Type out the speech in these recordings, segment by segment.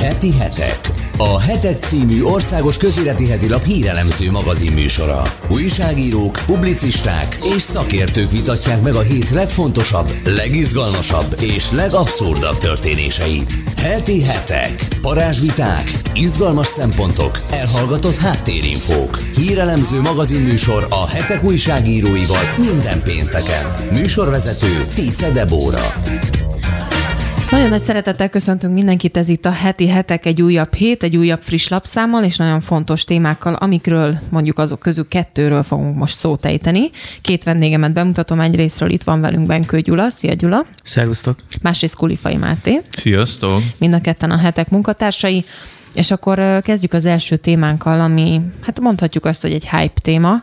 Heti hetek. A Hetek című országos közéleti hetilap hírelemző magazin műsora. Újságírók, publicisták és szakértők vitatják meg a hét legfontosabb, legizgalmasabb és legabszurdabb történéseit. Heti hetek. Parázsviták, izgalmas szempontok, elhallgatott háttérinfók. Hírelemző magazin műsor a hetek újságíróival minden pénteken. Műsorvezető Tice Debóra. Nagyon nagy szeretettel köszöntünk mindenkit, ez itt a heti hetek egy újabb hét, egy újabb friss lapszámmal, és nagyon fontos témákkal, amikről mondjuk azok közül kettőről fogunk most szót ejteni. Két vendégemet bemutatom, egyrésztről itt van velünk Benkő Gyula. Szia Gyula! Szervusztok! Másrészt Kulifai Máté. Sziasztok! Mind a ketten a hetek munkatársai. És akkor kezdjük az első témánkkal, ami hát mondhatjuk azt, hogy egy hype téma,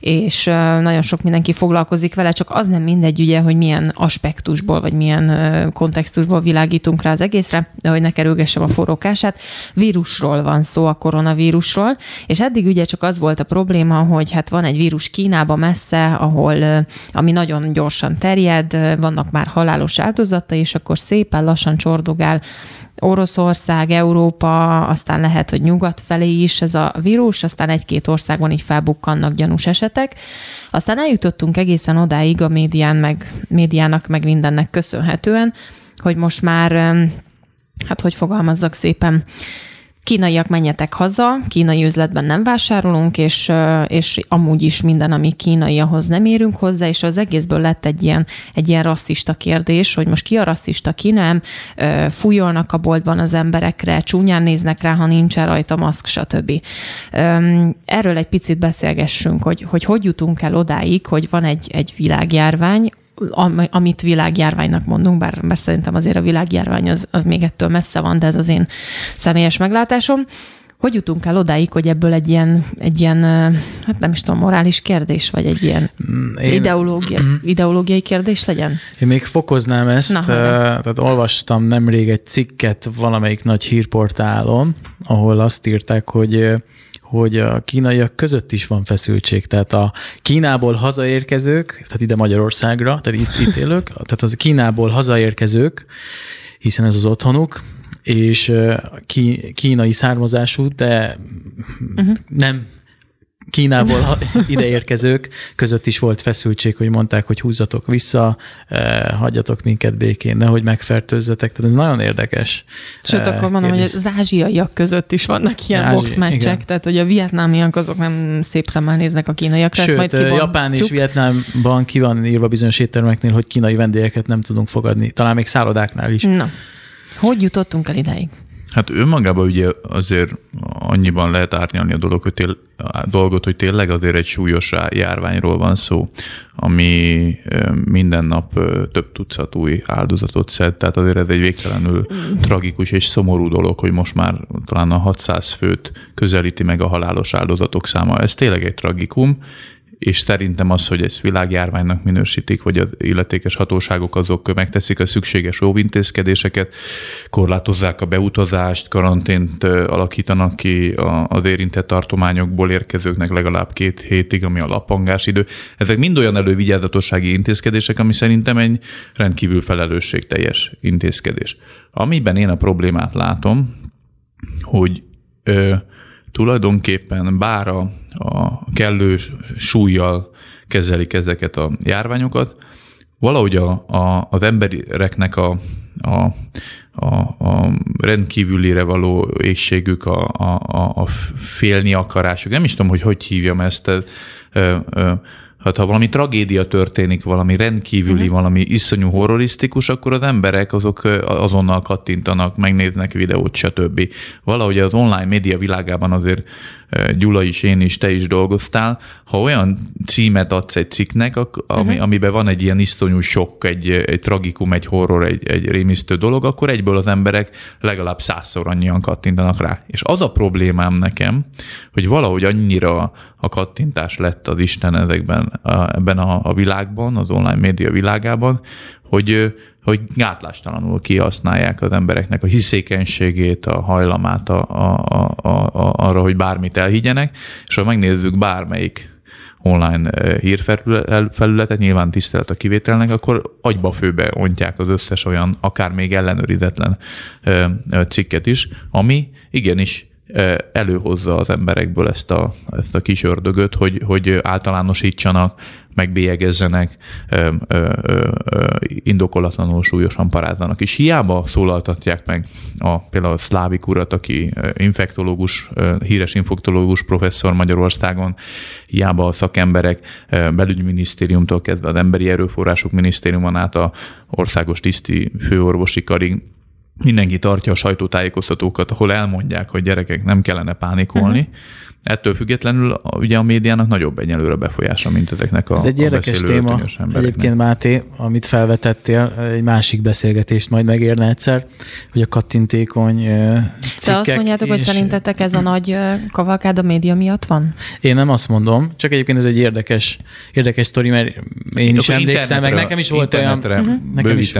és nagyon sok mindenki foglalkozik vele, csak az nem mindegy ugye, hogy milyen aspektusból, vagy milyen kontextusból világítunk rá az egészre, de hogy ne kerülgessem a forrókását. Vírusról van szó, a koronavírusról, és eddig ugye csak az volt a probléma, hogy hát van egy vírus Kínába messze, ahol, ami nagyon gyorsan terjed, vannak már halálos áldozatai, és akkor szépen lassan csordogál Oroszország, Európa, aztán lehet, hogy nyugat felé is ez a vírus, aztán egy-két országban így felbukkannak gyanús esetek. Aztán eljutottunk egészen odáig a médián, meg, médiának, meg mindennek köszönhetően, hogy most már, hát hogy fogalmazzak szépen, kínaiak menjetek haza, kínai üzletben nem vásárolunk, és, és amúgy is minden, ami kínai, ahhoz nem érünk hozzá, és az egészből lett egy ilyen, egy ilyen rasszista kérdés, hogy most ki a rasszista, ki nem, fújolnak a boltban az emberekre, csúnyán néznek rá, ha nincsen rajta maszk, stb. Erről egy picit beszélgessünk, hogy hogy, hogy jutunk el odáig, hogy van egy, egy világjárvány, amit világjárványnak mondunk, bár, bár szerintem azért a világjárvány az, az még ettől messze van, de ez az én személyes meglátásom. Hogy jutunk el odáig, hogy ebből egy ilyen, egy ilyen hát nem is tudom, morális kérdés, vagy egy ilyen én... ideológia, mm-hmm. ideológiai kérdés legyen? Én még fokoznám ezt, Na, tehát olvastam nemrég egy cikket valamelyik nagy hírportálon, ahol azt írták, hogy hogy a kínaiak között is van feszültség. Tehát a Kínából hazaérkezők, tehát ide Magyarországra, tehát itt, itt élők, tehát az Kínából hazaérkezők, hiszen ez az otthonuk, és kínai származású, de uh-huh. nem Kínából ideérkezők között is volt feszültség, hogy mondták, hogy húzzatok vissza, eh, hagyjatok minket békén, nehogy megfertőzzetek. Tehát ez nagyon érdekes. Sőt, akkor mondom, kérdés. hogy az ázsiaiak között is vannak ilyen Ázsi, boxmeccsek, tehát hogy a vietnámiak azok nem szép szemmel néznek a kínaiakra. Sőt, majd kibontjuk. Japán és Vietnámban ki van írva bizonyos éttermeknél, hogy kínai vendégeket nem tudunk fogadni, talán még szállodáknál is. Na, hogy jutottunk el ideig? Hát önmagában ugye azért annyiban lehet árnyalni a, dolog, hogy tél, a dolgot, hogy tényleg azért egy súlyos járványról van szó, ami minden nap több tucat új áldozatot szed, tehát azért ez egy végtelenül tragikus és szomorú dolog, hogy most már talán a 600 főt közelíti meg a halálos áldozatok száma. Ez tényleg egy tragikum, és szerintem az, hogy ezt világjárványnak minősítik, vagy az illetékes hatóságok azok megteszik a szükséges óvintézkedéseket, korlátozzák a beutazást, karantént alakítanak ki az érintett tartományokból érkezőknek legalább két hétig, ami a lapangás idő. Ezek mind olyan elővigyázatossági intézkedések, ami szerintem egy rendkívül felelősségteljes intézkedés. Amiben én a problémát látom, hogy ö, tulajdonképpen bár a, a kellő súlyjal kezelik ezeket a járványokat, valahogy a, a, az embereknek a, a, a, a rendkívülire való égségük, a, a, a félni akarásuk, nem is tudom, hogy hogy hívjam ezt, ö, ö, Hát ha valami tragédia történik, valami rendkívüli, uh-huh. valami iszonyú horrorisztikus, akkor az emberek azok azonnal kattintanak, megnéznek videót, stb. Valahogy az online média világában azért Gyula is, én is, te is dolgoztál, ha olyan címet adsz egy cikknek, ami, uh-huh. amiben van egy ilyen iszonyú sok, egy, egy tragikum, egy horror, egy, egy rémisztő dolog, akkor egyből az emberek legalább százszor annyian kattintanak rá. És az a problémám nekem, hogy valahogy annyira a kattintás lett az Isten ezekben, ebben a, a világban, az online média világában, hogy hogy gátlástalanul kihasználják az embereknek a hiszékenységét, a hajlamát a, a, a, a, arra, hogy bármit elhiggyenek, és ha megnézzük bármelyik online hírfelületet, nyilván tisztelet a kivételnek, akkor agyba főbe ontják az összes olyan, akár még ellenőrizetlen cikket is, ami igenis előhozza az emberekből ezt a, ezt a kis ördögöt, hogy, hogy általánosítsanak, megbélyegezzenek, ö, ö, ö, indokolatlanul súlyosan parázzanak. És hiába szólaltatják meg a, például a Szlávik urat, aki infektológus, híres infektológus professzor Magyarországon, hiába a szakemberek belügyminisztériumtól kezdve az Emberi Erőforrások Minisztériumon át a országos tiszti főorvosi karig mindenki tartja a sajtótájékoztatókat, ahol elmondják, hogy gyerekek nem kellene pánikolni. Uh-huh. Ettől függetlenül ugye a médiának nagyobb egyelőre befolyása, mint ezeknek a Ez egy érdekes téma egyébként, Máté, amit felvetettél, egy másik beszélgetést majd megérne egyszer, hogy a kattintékony cikkek... Te azt mondjátok, hogy szerintetek ez a nagy kavalkád a média miatt van? Én nem azt mondom, csak egyébként ez egy érdekes, érdekes sztori, mert én is emlékszem, meg nekem is volt olyan... Uh-huh. Nekem is,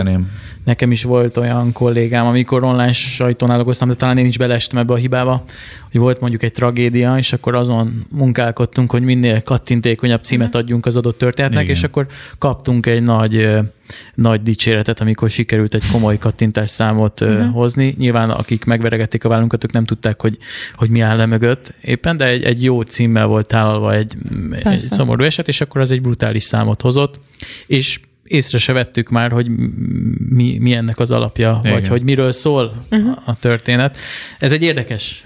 nekem is volt olyan kollégám, amikor online sajtónál dolgoztam, de talán én is belestem ebbe a hibába, hogy volt mondjuk egy tragédia, és akkor azon munkálkodtunk, hogy minél kattintékonyabb címet mhm. adjunk az adott történetnek, Igen. és akkor kaptunk egy nagy nagy dicséretet, amikor sikerült egy komoly kattintás számot uh-huh. hozni. Nyilván akik megveregették a vállunkat, ők nem tudták, hogy, hogy mi áll le mögött éppen, de egy, egy jó címmel volt tálalva egy, egy szomorú eset, és akkor az egy brutális számot hozott, és észre se vettük már, hogy mi, mi ennek az alapja, Igen. vagy hogy miről szól uh-huh. a történet. Ez egy érdekes...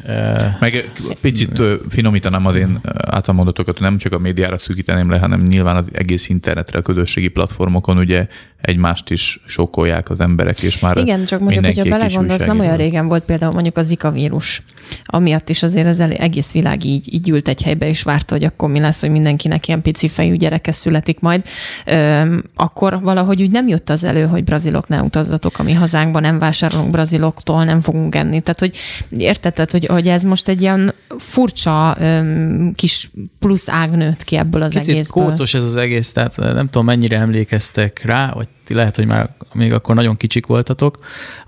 Meg picit finomítanám az én általmondatokat, nem csak a médiára szűkíteném le, hanem nyilván az egész internetre, a közösségi platformokon ugye egymást is sokolják az emberek, és már Igen, csak mondjuk, hogyha belegondolsz, nem olyan régen volt például mondjuk a Zika vírus, amiatt is azért az egész világ így, így ült egy helybe, és várta, hogy akkor mi lesz, hogy mindenkinek ilyen pici fejű gyereke születik majd. Üm, akkor valahogy úgy nem jött az elő, hogy brazilok ne utazzatok a mi hazánkba, nem vásárolunk braziloktól, nem fogunk enni. Tehát, hogy érted, hogy, hogy ez most egy ilyen furcsa üm, kis plusz ág nőtt ki ebből az Kicsit egészből. kócos ez az egész, tehát nem tudom, mennyire emlékeztek rá, vagy ti lehet, hogy már még akkor nagyon kicsik voltatok,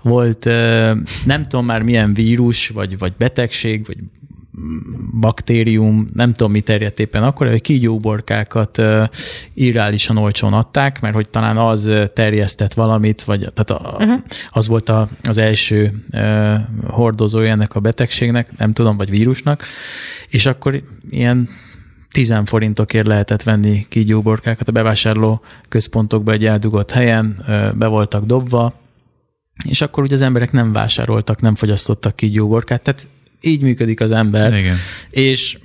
volt nem tudom már milyen vírus, vagy, vagy betegség, vagy baktérium, nem tudom mi terjedt éppen akkor, hogy kígyóborkákat irreálisan olcsón adták, mert hogy talán az terjesztett valamit, vagy tehát a, uh-huh. az volt a, az első hordozója ennek a betegségnek, nem tudom, vagy vírusnak, és akkor ilyen 10 forintokért lehetett venni kígyóborkákat a bevásárló központokba egy eldugott helyen, be voltak dobva, és akkor ugye az emberek nem vásároltak, nem fogyasztottak kígyóborkát, tehát így működik az ember. Igen. És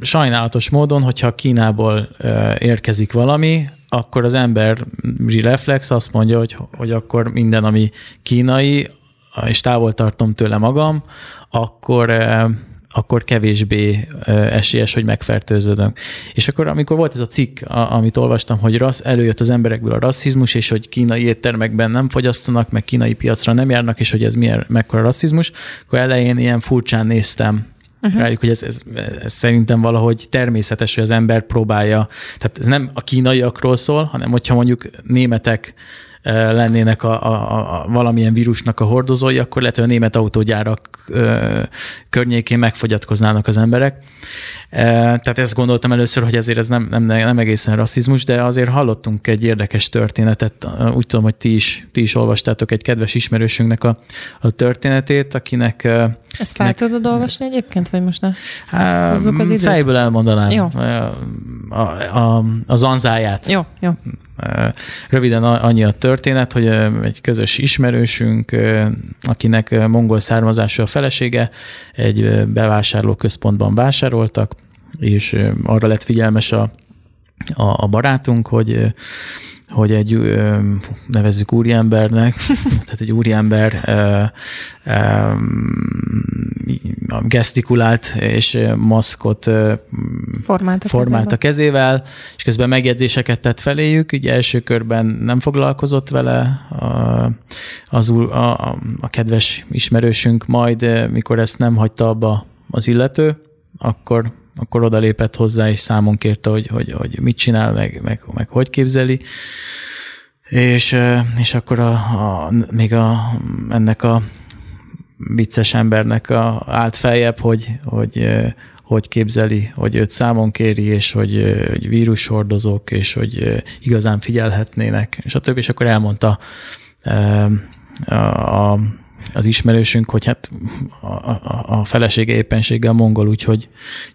sajnálatos módon, hogyha Kínából érkezik valami, akkor az emberi reflex azt mondja, hogy, hogy akkor minden, ami kínai, és távol tartom tőle magam, akkor akkor kevésbé esélyes, hogy megfertőződöm. És akkor, amikor volt ez a cikk, amit olvastam, hogy rassz, előjött az emberekből a rasszizmus, és hogy kínai éttermekben nem fogyasztanak, meg kínai piacra nem járnak, és hogy ez milyen, mekkora rasszizmus, akkor elején ilyen furcsán néztem uh-huh. rájuk, hogy ez, ez, ez szerintem valahogy természetes, hogy az ember próbálja, tehát ez nem a kínaiakról szól, hanem hogyha mondjuk németek lennének a, a, a valamilyen vírusnak a hordozói, akkor lehet, hogy a német autógyárak környékén megfogyatkoznának az emberek. Tehát ezt gondoltam először, hogy ezért ez nem, nem, nem egészen rasszizmus, de azért hallottunk egy érdekes történetet. Úgy tudom, hogy ti is, ti is olvastátok egy kedves ismerősünknek a, a történetét, akinek... Ezt fel kinek, tudod olvasni egyébként, vagy most ne hozzuk az időt? Fejből elmondanám. Jó. A, a, a, a zanzáját. Jó, jó. Röviden annyi a történet, hogy egy közös ismerősünk, akinek mongol származású a felesége, egy bevásárló központban vásároltak, és arra lett figyelmes a, a, a barátunk, hogy hogy egy, nevezzük úriembernek, tehát egy úriember gesztikulált és maszkot formált a, formált a kezével, és közben megjegyzéseket tett feléjük, ugye első körben nem foglalkozott vele az úr, a, a, a kedves ismerősünk, majd mikor ezt nem hagyta abba az illető, akkor akkor odalépett hozzá, és számon kérte, hogy, hogy, hogy mit csinál, meg, meg, meg hogy képzeli. És, és akkor a, a, még a, ennek a vicces embernek a, állt feljebb, hogy, hogy, hogy képzeli, hogy őt számon kéri, és hogy, hogy vírushordozók, és hogy igazán figyelhetnének, és a többi, és akkor elmondta a, a az ismerősünk, hogy hát a, a, a felesége éppenséggel mongol, úgyhogy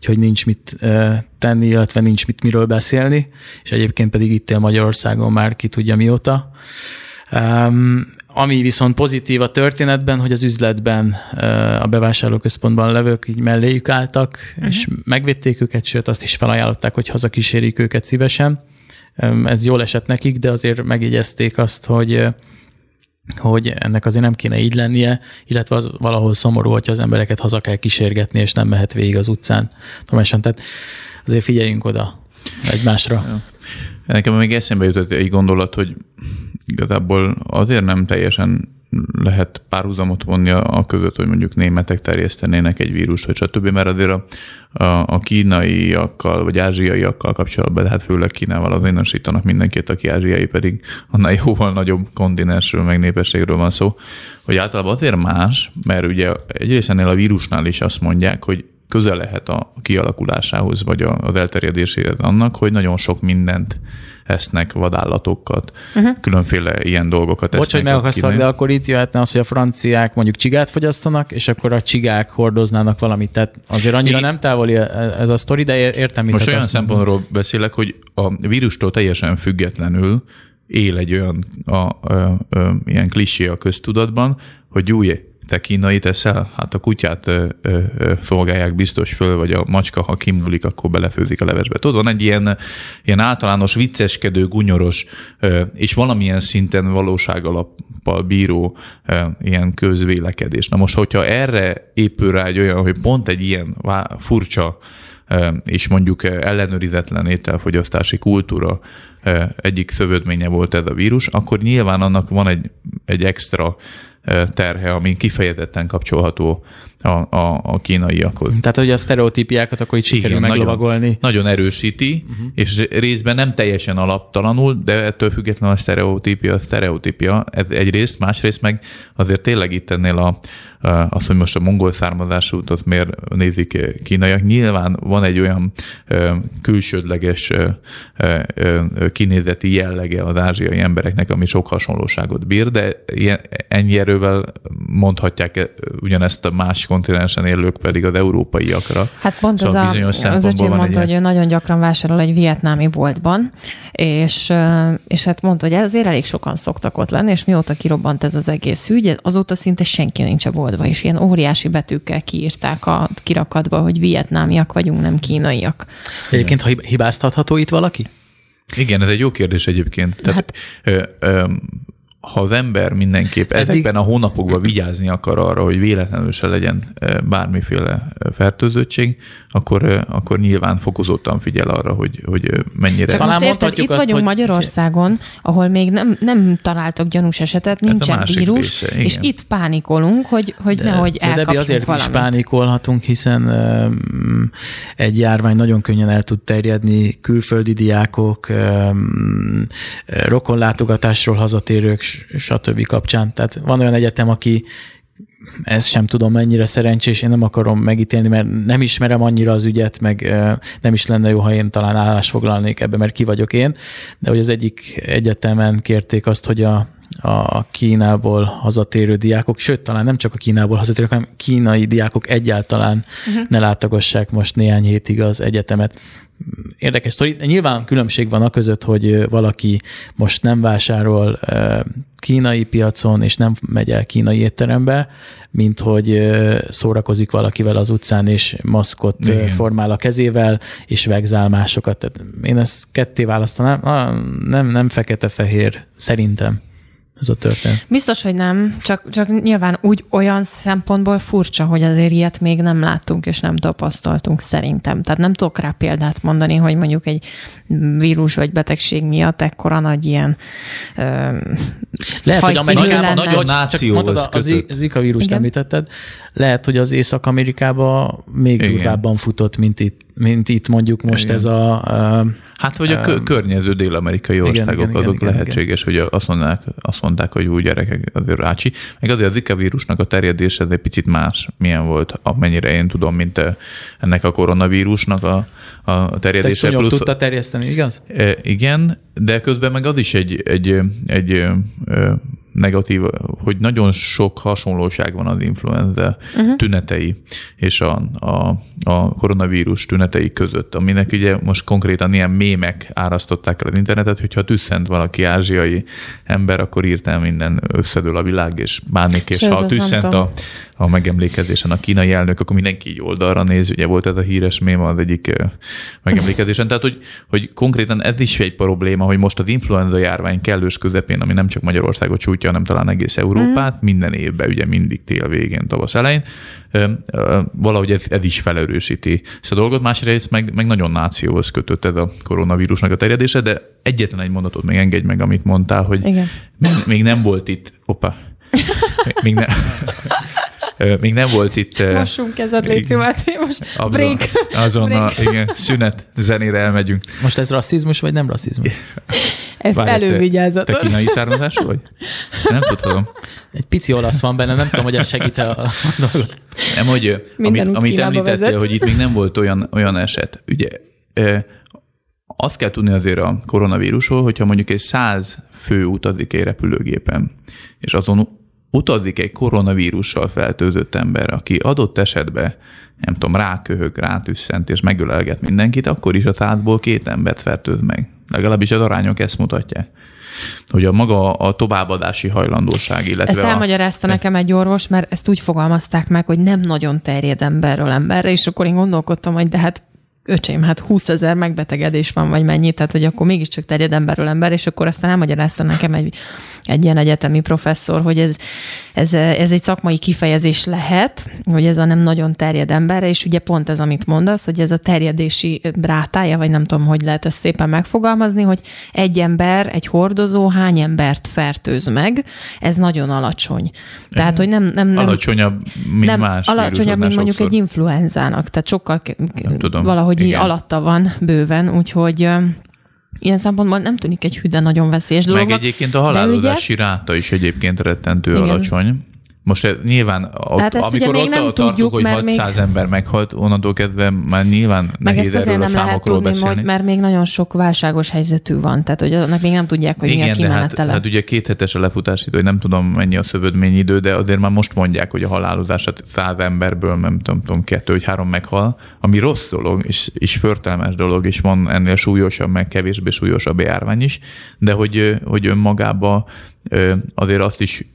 hogy nincs mit tenni, illetve nincs mit miről beszélni, és egyébként pedig itt él Magyarországon már ki tudja mióta. Um, ami viszont pozitív a történetben, hogy az üzletben a bevásárlóközpontban levők így melléjük álltak, uh-huh. és megvédték őket, sőt azt is felajánlották, hogy hazakísérik őket szívesen. Ez jól esett nekik, de azért megjegyezték azt, hogy hogy ennek azért nem kéne így lennie, illetve az valahol szomorú, hogyha az embereket haza kell kísérgetni, és nem mehet végig az utcán. Normálisan, tehát azért figyeljünk oda egymásra. Nekem még eszembe jutott egy gondolat, hogy igazából azért nem teljesen lehet párhuzamot vonni a között, hogy mondjuk németek terjesztenének egy vírust, vagy stb., mert azért a, a, a kínaiakkal, vagy ázsiaiakkal kapcsolatban, hát főleg Kínával azonosítanak mindenkit, aki ázsiai, pedig annál jóval nagyobb kontinensről, meg népességről van szó, hogy általában azért más, mert ugye egyrészt ennél a vírusnál is azt mondják, hogy közel lehet a kialakulásához, vagy az elterjedéséhez annak, hogy nagyon sok mindent esznek vadállatokat, uh-huh. különféle ilyen dolgokat Bocs, hogy megakasztalak, de akkor itt jöhetne az, hogy a franciák mondjuk csigát fogyasztanak, és akkor a csigák hordoznának valamit. Tehát azért annyira I... nem távoli ez a sztori, de értem, mint Most olyan szempontról mondom. beszélek, hogy a vírustól teljesen függetlenül él egy olyan a, a, a, a, ilyen klisé a köztudatban, hogy új, te kínai teszel? Hát a kutyát ö, ö, ö, szolgálják biztos föl, vagy a macska, ha kimúlik, akkor belefőzik a levesbe. Tudod, van egy ilyen, ilyen általános vicceskedő, gunyoros, ö, és valamilyen szinten valóság alappal bíró ö, ilyen közvélekedés. Na most, hogyha erre épül rá egy olyan, hogy pont egy ilyen furcsa és mondjuk ellenőrizetlen ételfogyasztási kultúra egyik szövődménye volt ez a vírus, akkor nyilván annak van egy, egy extra terhe, ami kifejezetten kapcsolható a, a, a kínaiakhoz. Tehát, hogy a sztereotípiákat akkor így sikerül Igen, meglovagolni. Nagyon, nagyon erősíti, uh-huh. és részben nem teljesen alaptalanul, de ettől függetlenül a sztereotípia a sztereotípia egyrészt, másrészt meg azért tényleg itt ennél a, azt, hogy most a mongol származásútot miért nézik kínaiak. Nyilván van egy olyan külsődleges kinézeti jellege az ázsiai embereknek, ami sok hasonlóságot bír, de ennyi erővel mondhatják ugyanezt a más kontinensen élők pedig az európaiakra. Hát pont szóval az, a, az öcsém mondta, hogy ő nagyon gyakran vásárol egy vietnámi boltban, és, és hát mondta, hogy azért elég sokan szoktak ott lenni, és mióta kirobbant ez az egész ügy, azóta szinte senki nincs a boltban, és ilyen óriási betűkkel kiírták a kirakatba, hogy vietnámiak vagyunk, nem kínaiak. Egyébként hibáztatható itt valaki? Igen, ez egy jó kérdés egyébként. Tehát, hát, ö, ö, ha az ember mindenképp Eddig... ezekben a hónapokban vigyázni akar arra, hogy véletlenül se legyen bármiféle fertőzöttség, akkor, akkor nyilván fokozottan figyel arra, hogy, hogy mennyire... Csak most érted, itt azt, vagyunk hogy... Magyarországon, ahol még nem, nem találtak gyanús esetet, nincsen vírus, része, és itt pánikolunk, hogy, hogy de, nehogy de elkapjunk de azért valamit. is pánikolhatunk, hiszen um, egy járvány nagyon könnyen el tud terjedni, külföldi diákok, um, rokonlátogatásról hazatérők, stb. kapcsán. Tehát van olyan egyetem, aki ez sem tudom mennyire szerencsés, én nem akarom megítélni, mert nem ismerem annyira az ügyet, meg nem is lenne jó, ha én talán állás foglalnék ebbe, mert ki vagyok én, de hogy az egyik egyetemen kérték azt, hogy a, a Kínából hazatérő diákok, sőt, talán nem csak a Kínából hazatérő, hanem kínai diákok egyáltalán uh-huh. ne látogassák most néhány hétig az egyetemet. Érdekes sztori. Nyilván különbség van a között, hogy valaki most nem vásárol kínai piacon, és nem megy el kínai étterembe, mint hogy szórakozik valakivel az utcán, és maszkot Igen. formál a kezével, és vegzál másokat. Tehát én ezt ketté választanám. Nem, nem fekete-fehér, szerintem ez a történet. Biztos, hogy nem, csak, csak nyilván úgy olyan szempontból furcsa, hogy azért ilyet még nem láttunk és nem tapasztaltunk szerintem. Tehát nem tudok rá példát mondani, hogy mondjuk egy vírus vagy betegség miatt ekkora nagy ilyen ö, Lehet, hogy Amerikában nagyon nációhoz az, Zika vírust Igen. említetted, lehet, hogy az Észak-Amerikában még durvábban futott, mint itt, mint itt mondjuk most igen. ez a... a hát, hogy a um, környező dél-amerikai országok igen, igen, azok igen, lehetséges, igen. hogy azt mondják, azt mondták, hogy úgy gyerekek azért rácsi. Meg azért az Zika vírusnak a terjedése egy picit más, milyen volt, amennyire én tudom, mint ennek a koronavírusnak a, a terjedése. Te plusz, tudta terjeszteni, igaz? Igen, de közben meg az is egy, egy, egy, egy negatív, hogy nagyon sok hasonlóság van az influenza uh-huh. tünetei és a, a, a koronavírus tünetei között, aminek ugye most konkrétan ilyen mémek árasztották el az internetet, hogyha tüsszent valaki ázsiai ember, akkor írtál minden összedől a világ, és bánik, és Sőt, ha tüsszent a, a megemlékezésen a kínai elnök, akkor mindenki így oldalra néz, ugye volt ez a híres mém az egyik megemlékezésen. Tehát, hogy, hogy konkrétan ez is egy probléma, hogy most az influenza járvány kellős közepén, ami nem csak Magyarországot csújtja, hanem talán egész Európát, mm. minden évben, ugye mindig tél végén, tavasz elején, valahogy ez, ez is felerősíti ezt a dolgot. Másrészt meg, meg nagyon nációhoz kötött ez a koronavírusnak a terjedése, de egyetlen egy mondatot még engedj meg, amit mondtál, hogy Igen. Még, még nem volt itt, opa, még, nem, még nem volt itt... Mossunk kezet, légy Máté, most abban, break. Azonnal, break. igen, szünet, zenére elmegyünk. Most ez rasszizmus, vagy nem rasszizmus? Ez Várj, elővigyázatos. Te, te kínai származású vagy? Nem tudom. Egy pici olasz van benne, nem tudom, hogy ez segít a, a dolgot. Nem, hogy amit, amit említettél, vezet. hogy itt még nem volt olyan, olyan eset. Ugye azt kell tudni azért a koronavírusról, hogyha mondjuk egy száz fő utazik egy repülőgépen, és azon utazik egy koronavírussal fertőzött ember, aki adott esetben, nem tudom, ráköhög, rátüsszent és megölelget mindenkit, akkor is a százból két embert fertőz meg. Legalábbis az arányok ezt mutatják hogy a maga a továbbadási hajlandóság, illetve Ezt elmagyarázta a... nekem egy orvos, mert ezt úgy fogalmazták meg, hogy nem nagyon terjed emberről emberre, és akkor én gondolkodtam, hogy de hát öcsém, hát 20 ezer megbetegedés van, vagy mennyi, tehát hogy akkor mégiscsak terjed emberről ember, és akkor aztán elmagyarázta nekem egy, egy ilyen egyetemi professzor, hogy ez, ez, ez egy szakmai kifejezés lehet, hogy ez a nem nagyon terjed emberre, és ugye pont ez, amit mondasz, hogy ez a terjedési rátája, vagy nem tudom, hogy lehet ezt szépen megfogalmazni, hogy egy ember, egy hordozó hány embert fertőz meg, ez nagyon alacsony. Tehát, hogy nem... nem, nem alacsonyabb, mint nem, más Alacsonyabb, mint mondjuk sokszor. egy influenzának, tehát sokkal tudom, valahogy így alatta van bőven, úgyhogy ilyen szempontból nem tűnik egy hüde nagyon veszélyes dolog. Meg egyébként a halálozási ugye... ráta is egyébként rettentő Igen. alacsony. Most eh, nyilván, Tehát ezt amikor ugye még nem tartunk, tudjuk, hogy 600 még... ember meghalt, onnantól kezdve már nyilván meg nehéz ezt azért nem lehet tudni, beszélni. mert még nagyon sok válságos helyzetű van, tehát hogy annak még nem tudják, hogy Igen, mi a kimenetele. Hát, hát ugye két hetes a lefutási idő, hogy nem tudom mennyi a idő, de azért már most mondják, hogy a halálozás 100 emberből, nem tudom, tudom kettő vagy három meghal, ami rossz dolog, és, és förtelmes dolog, és van ennél súlyosabb, meg kevésbé súlyosabb járvány is, de hogy, hogy önmagába azért azt is,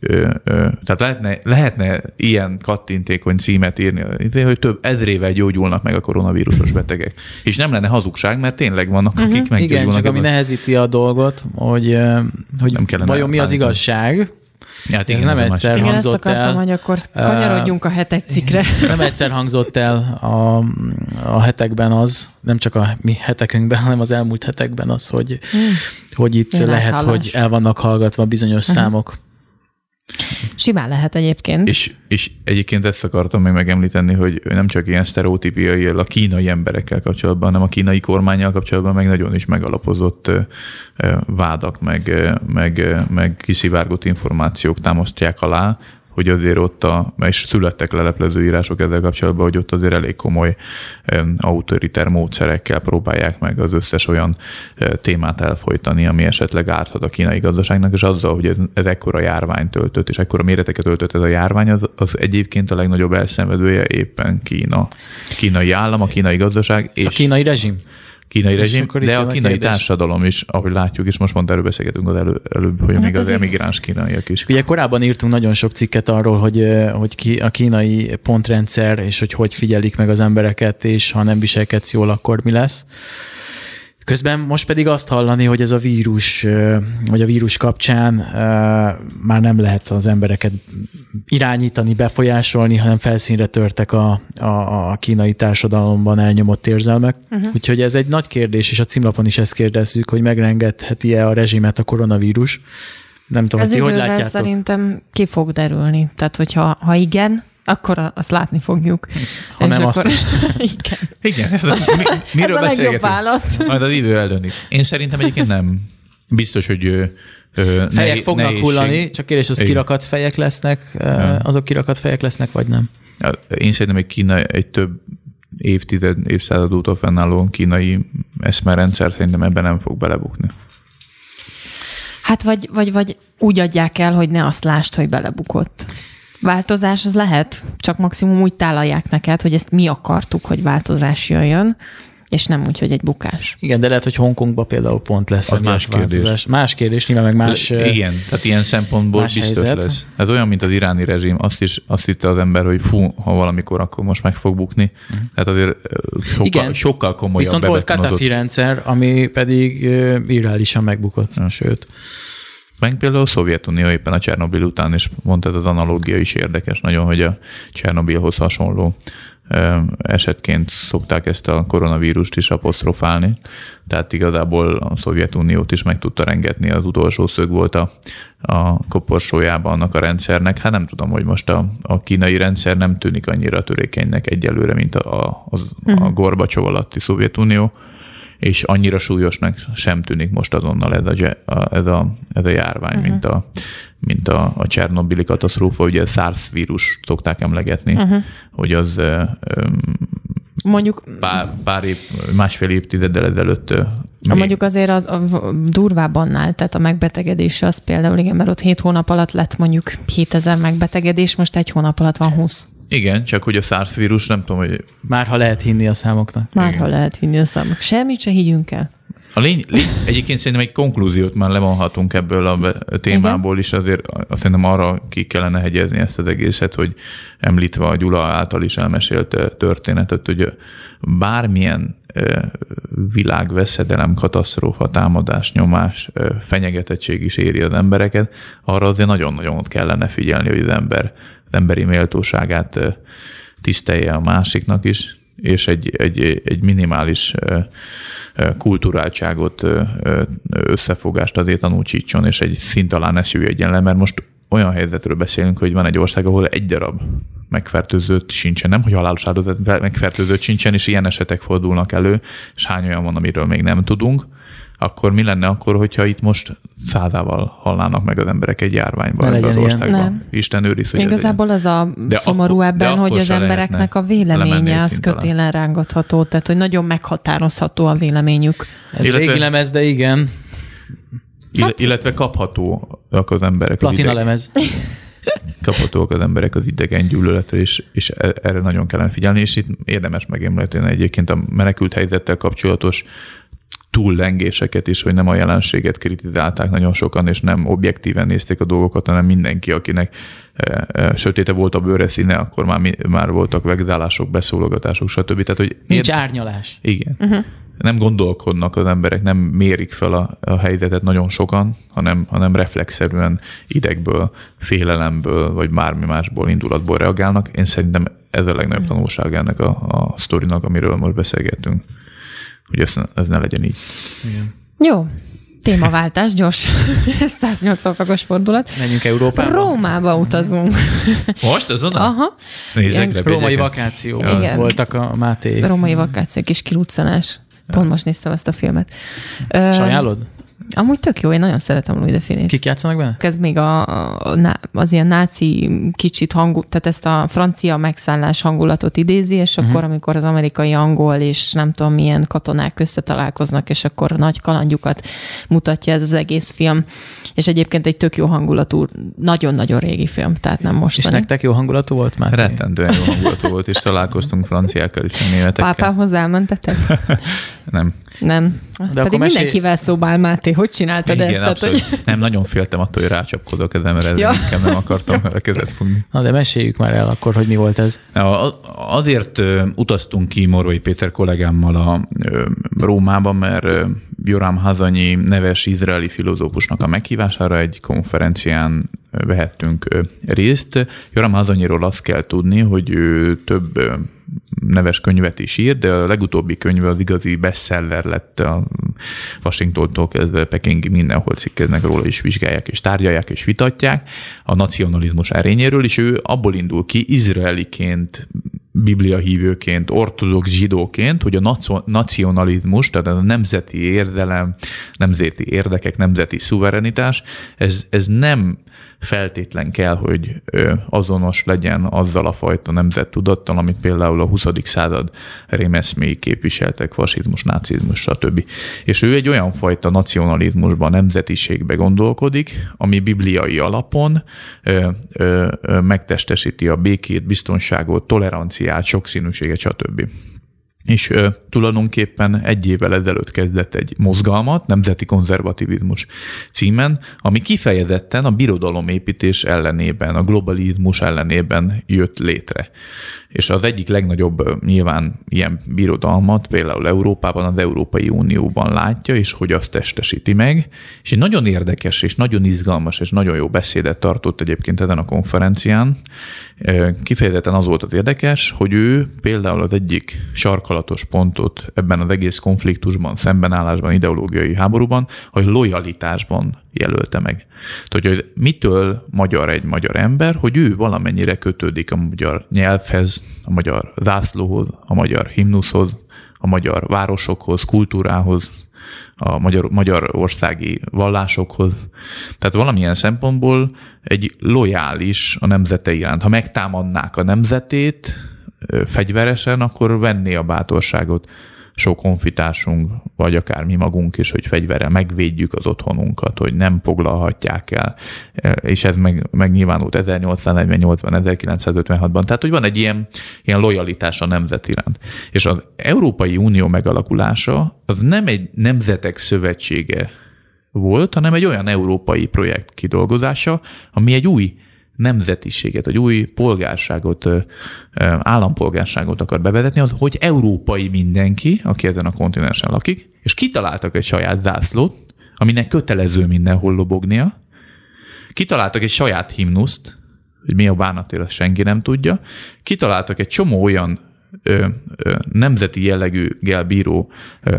tehát lehetne, lehetne ilyen kattintékony címet írni, hogy több ezrével gyógyulnak meg a koronavírusos betegek. És nem lenne hazugság, mert tényleg vannak, akik uh-huh. meggyógyulnak. Igen, csak ami nehezíti a dolgot, hogy, hogy nem vajon mi az igazság, Ja, hát igen, ez nem egyszer igen, hangzott ezt akartam, el, hogy akkor kanyarodjunk a hetek cikre. Nem egyszer hangzott el a, a hetekben az, nem csak a mi hetekünkben, hanem az elmúlt hetekben az, hogy, hmm. hogy itt Én lehet, hallás. hogy el vannak hallgatva bizonyos uh-huh. számok. Simán lehet egyébként. És, és egyébként ezt akartam még megemlíteni, hogy nem csak ilyen sztereotípiai a kínai emberekkel kapcsolatban, hanem a kínai kormányjal kapcsolatban meg nagyon is megalapozott vádak, meg, meg, meg kiszivárgott információk támasztják alá, hogy azért ott, a, és születtek leleplező írások ezzel kapcsolatban, hogy ott azért elég komoly autoriter módszerekkel próbálják meg az összes olyan témát elfolytani, ami esetleg árthat a kínai gazdaságnak, és azzal, hogy ez, ez ekkora járvány töltött, és ekkora méreteket öltött ez a járvány, az, az egyébként a legnagyobb elszenvedője éppen Kína. Kínai állam, a kínai gazdaság. És a kínai rezsim kínai rezsim, de a kínai kérdés. társadalom is, ahogy látjuk, és most pont erről beszélgetünk az elő, előbb, hogy hát még az emigráns kínaiak is. Ugye korábban írtunk nagyon sok cikket arról, hogy, hogy ki, a kínai pontrendszer, és hogy hogy figyelik meg az embereket, és ha nem viselkedsz jól, akkor mi lesz. Közben most pedig azt hallani, hogy ez a vírus, vagy a vírus kapcsán már nem lehet az embereket irányítani, befolyásolni, hanem felszínre törtek a, a, a kínai társadalomban elnyomott érzelmek. Uh-huh. Úgyhogy ez egy nagy kérdés, és a címlapon is ezt kérdezzük, hogy megrengetheti-e a rezsimet a koronavírus. Nem tudom, ez hogy látjátok. szerintem ki fog derülni. Tehát, hogyha ha igen, akkor azt látni fogjuk. Ha És nem, azt akkor... is. Igen. Igen, mi, miről Ez a legjobb válasz. Majd az idő eldönti. Én szerintem egyébként nem. Biztos, hogy ö, Fejek nehi- fognak nehézség. hullani, csak kérdés, az Igen. kirakat fejek lesznek, ja. azok kirakat fejek lesznek, vagy nem? Én szerintem egy Kína egy több évtized, évszázad óta fennálló kínai eszmerendszer szerintem ebben nem fog belebukni. Hát vagy, vagy, vagy úgy adják el, hogy ne azt lásd, hogy belebukott. Változás az lehet, csak maximum úgy tálalják neked, hogy ezt mi akartuk, hogy változás jöjjön, és nem úgy, hogy egy bukás. Igen, de lehet, hogy Hongkongban például pont lesz egy más más változás. Más kérdés, nyilván meg más... ö, Igen, tehát ilyen szempontból más biztos helyzet. lesz. Ez olyan, mint az iráni rezsim, azt is azt hitte az ember, hogy fú, ha valamikor, akkor most meg fog bukni. Tehát azért sokkal. Igen. sokkal komolyabb Viszont volt. Katafi rendszer, ami pedig irreálisan megbukott. Sőt, Meg például a Szovjetunió éppen a Csernobil után is mondta, ez az analógia is érdekes nagyon, hogy a Csernobilhoz hasonló esetként szokták ezt a koronavírust is apostrofálni. Tehát igazából a Szovjetuniót is meg tudta rengetni, az utolsó szög volt a, a koporsójában annak a rendszernek. Hát nem tudom, hogy most a, a kínai rendszer nem tűnik annyira törékenynek egyelőre, mint a, a, a, a Gorbacsov alatti Szovjetunió és annyira súlyosnak sem tűnik most azonnal ez a, ez a, ez a járvány, uh-huh. mint a, mint a, a Csernobili katasztrófa, ugye a SARS vírus szokták emlegetni, uh-huh. hogy az ö, Mondjuk pár, pár év, másfél évtizeddel ezelőtt még- Mondjuk azért a, a durvább annál, tehát a megbetegedése az például, igen, mert ott 7 hónap alatt lett mondjuk 7000 megbetegedés, most egy hónap alatt van 20. Igen, csak hogy a SARS vírus, nem tudom, hogy már ha lehet hinni a számoknak. Már ha lehet hinni a számok. Semmit se higgyünk el. A lény, lény, egyébként szerintem egy konklúziót már levonhatunk ebből a témából is, azért azt szerintem arra ki kellene hegyezni ezt az egészet, hogy említve a Gyula által is elmesélt eh, történetet, hogy eh, bármilyen eh, világveszedelem, katasztrófa, támadás, nyomás, fenyegetettség is éri az embereket, arra azért nagyon-nagyon ott kellene figyelni, hogy az ember emberi méltóságát tisztelje a másiknak is, és egy, egy, egy minimális kulturáltságot, összefogást azért tanúsítson, és egy szint alá ne süllyedjen le, mert most olyan helyzetről beszélünk, hogy van egy ország, ahol egy darab megfertőzött sincsen, nem hogy halálos áldozat megfertőzött sincsen, és ilyen esetek fordulnak elő, és hány olyan van, amiről még nem tudunk, akkor mi lenne akkor, hogyha itt most százával halnának meg az emberek egy járványban Ne ebben az országban? Nem. Isten őriz, hogy ez Igazából az a De szomorú akkor- ebben, hogy az embereknek a véleménye az kötélen rángatható, tehát hogy nagyon meghatározható a véleményük. Ez Illetve- régi lemez, de igen, Ill- illetve kaphatóak az emberek. az platina ideg- lemez. kaphatóak az emberek az idegen gyűlöletre, és, és e- erre nagyon kellene figyelni, és itt érdemes megemlíteni egyébként a menekült helyzettel kapcsolatos túllengéseket is, hogy nem a jelenséget kritizálták nagyon sokan, és nem objektíven nézték a dolgokat, hanem mindenki, akinek e, e, sötéte volt a bőre színe, akkor már, mi, már voltak vegzálások, beszólogatások, stb. Tehát, hogy Nincs érde- árnyalás. igen. Uh-huh. Nem gondolkodnak az emberek, nem mérik fel a, a helyzetet nagyon sokan, hanem, hanem reflexzerűen idegből, félelemből, vagy bármi másból, indulatból reagálnak. Én szerintem ez a legnagyobb tanulság ennek a, a sztorinak, amiről most beszélgettünk. Hogy ez, ez ne legyen így. Jó, témaváltás, gyors. 180 fokos fordulat. Menjünk Európába. Rómába utazunk. Most azonnal? Aha. Nézzek le Római vakáció Igen. voltak a Máté. Római vakáció, kis kiruccanás. Pont most néztem ezt a filmet. Ajánlod? Amúgy tök jó, én nagyon szeretem Louis de Finét. Kik játszanak benne? Ez még a, a, az ilyen náci kicsit hangú, tehát ezt a francia megszállás hangulatot idézi, és Mhm. akkor, amikor az amerikai angol és nem tudom milyen katonák összetalálkoznak, és akkor nagy kalandjukat mutatja ez az egész film. És egyébként egy tök jó hangulatú, nagyon-nagyon régi film, tehát nem És mostani. nektek jó hangulatú volt már? Rettentően jó hangulatú volt, és találkoztunk franciákkal is, németekkel. Pápához elmentetek? Nem. Nem. akkor Pedig mesélj- mindenkivel szóbál, Máté, hogy csináltad Igen, ezt? Tehát, abszolút. hogy... Nem, nagyon féltem attól, hogy rácsapkodok a kezemre, Ja. ja. inkább nem akartam vele kezet fogni. Na de meséljük már el akkor, hogy mi volt ez. Na, a- azért utaztunk ki Morvai Péter kollégámmal a Rómába, mert Joram Hazanyi neves izraeli filozófusnak a meghívására egy konferencián vehettünk részt. Joram Hazanyiról azt kell tudni, hogy ő több neves könyvet is írt, de a legutóbbi könyve az igazi bestseller lett a Washingtontól kezdve Pekingig mindenhol cikkeznek róla, és vizsgálják, és tárgyalják, és vitatják a nacionalizmus erényéről, és ő abból indul ki, izraeliként biblia hívőként, ortodox zsidóként, hogy a nacionalizmus, tehát a nemzeti érdelem, nemzeti érdekek, nemzeti szuverenitás, ez, ez nem feltétlen kell, hogy azonos legyen azzal a fajta nemzettudattal, amit például a 20. század rémeszméi képviseltek, fasizmus, nácizmus, stb. És ő egy olyan fajta nacionalizmusban, nemzetiségbe gondolkodik, ami bibliai alapon megtestesíti a békét, biztonságot, toleranciát, sokszínűséget, stb és ö, tulajdonképpen egy évvel ezelőtt kezdett egy mozgalmat, Nemzeti Konzervativizmus címen, ami kifejezetten a birodalomépítés ellenében, a globalizmus ellenében jött létre. És az egyik legnagyobb nyilván ilyen birodalmat például Európában, az Európai Unióban látja, és hogy azt testesíti meg. És egy nagyon érdekes, és nagyon izgalmas, és nagyon jó beszédet tartott egyébként ezen a konferencián. Kifejezetten az volt az érdekes, hogy ő például az egyik sarkalatos pontot ebben az egész konfliktusban, szembenállásban, ideológiai háborúban, hogy lojalitásban jelölte meg. Tehát, hogy mitől magyar egy magyar ember, hogy ő valamennyire kötődik a magyar nyelvhez, a magyar zászlóhoz, a magyar himnuszhoz, a magyar városokhoz, kultúrához, a magyar, magyar országi vallásokhoz. Tehát valamilyen szempontból egy lojális a nemzete iránt. Ha megtámadnák a nemzetét fegyveresen, akkor venné a bátorságot sok honfitársunk, vagy akár mi magunk is, hogy fegyverrel megvédjük az otthonunkat, hogy nem foglalhatják el. E, és ez meg, megnyilvánult 1848-ban, 1956-ban. Tehát, hogy van egy ilyen, ilyen lojalitás a nemzet iránt. És az Európai Unió megalakulása az nem egy nemzetek szövetsége volt, hanem egy olyan európai projekt kidolgozása, ami egy új nemzetiséget, egy új polgárságot, állampolgárságot akar bevezetni, az, hogy európai mindenki, aki ezen a kontinensen lakik, és kitaláltak egy saját zászlót, aminek kötelező mindenhol lobognia, kitaláltak egy saját himnuszt, hogy mi a bánatért, azt senki nem tudja, kitaláltak egy csomó olyan ö, ö, nemzeti jellegű bíró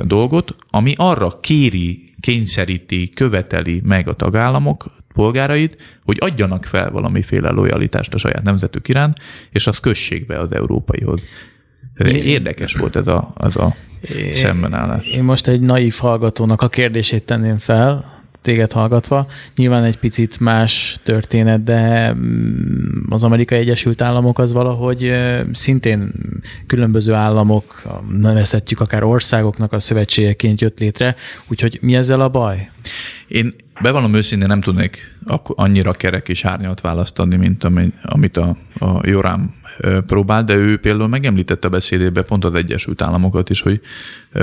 dolgot, ami arra kéri, kényszeríti, követeli meg a tagállamok, polgárait, hogy adjanak fel valamiféle lojalitást a saját nemzetük iránt, és az kössék be az európaihoz. Érdekes volt ez a, az a szembenállás. Én most egy naív hallgatónak a kérdését tenném fel, téged hallgatva. Nyilván egy picit más történet, de mm, az Amerikai Egyesült Államok az valahogy szintén különböző államok, nevezhetjük akár országoknak a szövetségeként jött létre, úgyhogy mi ezzel a baj? Én bevallom őszintén nem tudnék annyira kerek és árnyalt választani, mint amit a, a Jorám próbál, de ő például megemlítette a beszédébe pont az Egyesült Államokat is, hogy